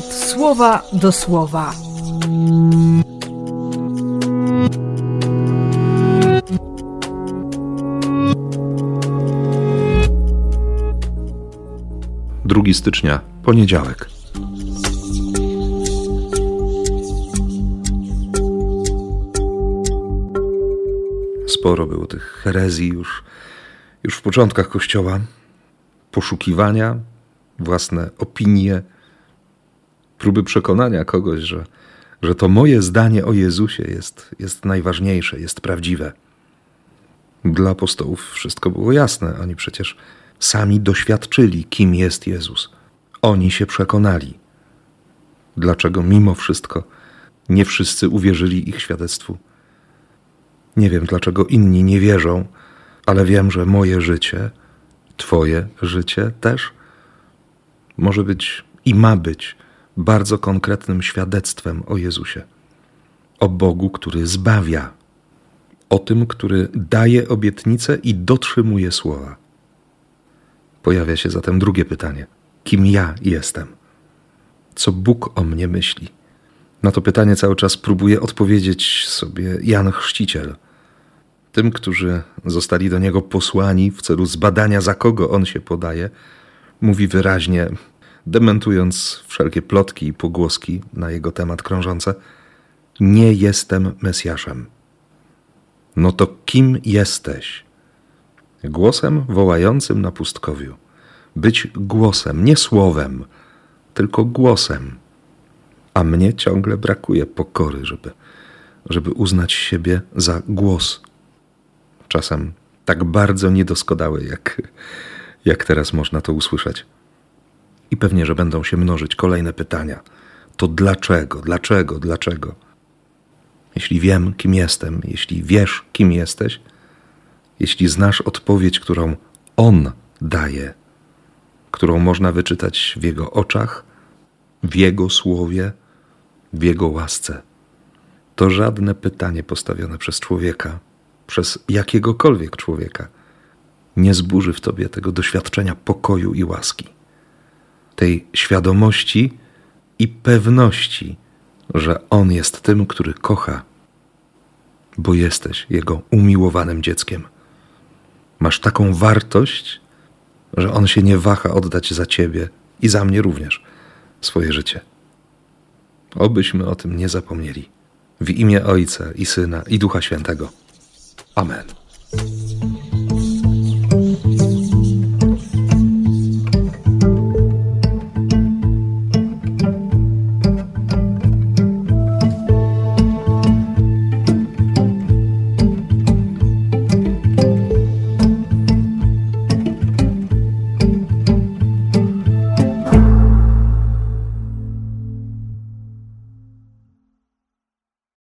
słowa do słowa. Drugi stycznia, poniedziałek. Sporo było tych herezji już, już w początkach Kościoła. Poszukiwania, własne opinie, próby przekonania kogoś, że, że to moje zdanie o Jezusie jest, jest najważniejsze, jest prawdziwe. Dla apostołów wszystko było jasne. Oni przecież sami doświadczyli, kim jest Jezus. Oni się przekonali. Dlaczego mimo wszystko nie wszyscy uwierzyli ich świadectwu? Nie wiem, dlaczego inni nie wierzą, ale wiem, że moje życie, Twoje życie też może być i ma być bardzo konkretnym świadectwem o Jezusie, o Bogu, który zbawia, o tym, który daje obietnice i dotrzymuje słowa. Pojawia się zatem drugie pytanie: kim ja jestem? Co Bóg o mnie myśli? Na to pytanie cały czas próbuje odpowiedzieć sobie Jan Chrzciciel. Tym, którzy zostali do niego posłani w celu zbadania, za kogo on się podaje, mówi wyraźnie, dementując wszelkie plotki i pogłoski na jego temat krążące: Nie jestem Mesjaszem. No to kim jesteś? Głosem wołającym na pustkowiu. Być głosem, nie słowem, tylko głosem. A mnie ciągle brakuje pokory, żeby, żeby uznać siebie za głos. Czasem tak bardzo niedoskonały, jak, jak teraz można to usłyszeć. I pewnie, że będą się mnożyć kolejne pytania. To dlaczego, dlaczego, dlaczego? Jeśli wiem, kim jestem, jeśli wiesz, kim jesteś, jeśli znasz odpowiedź, którą On daje, którą można wyczytać w Jego oczach, w Jego słowie, w Jego łasce, to żadne pytanie postawione przez człowieka, przez jakiegokolwiek człowieka, nie zburzy w tobie tego doświadczenia pokoju i łaski, tej świadomości i pewności, że On jest tym, który kocha, bo jesteś Jego umiłowanym dzieckiem. Masz taką wartość, że On się nie waha oddać za Ciebie i za mnie również swoje życie. Obyśmy o tym nie zapomnieli. W imię Ojca i Syna i Ducha Świętego. Amen.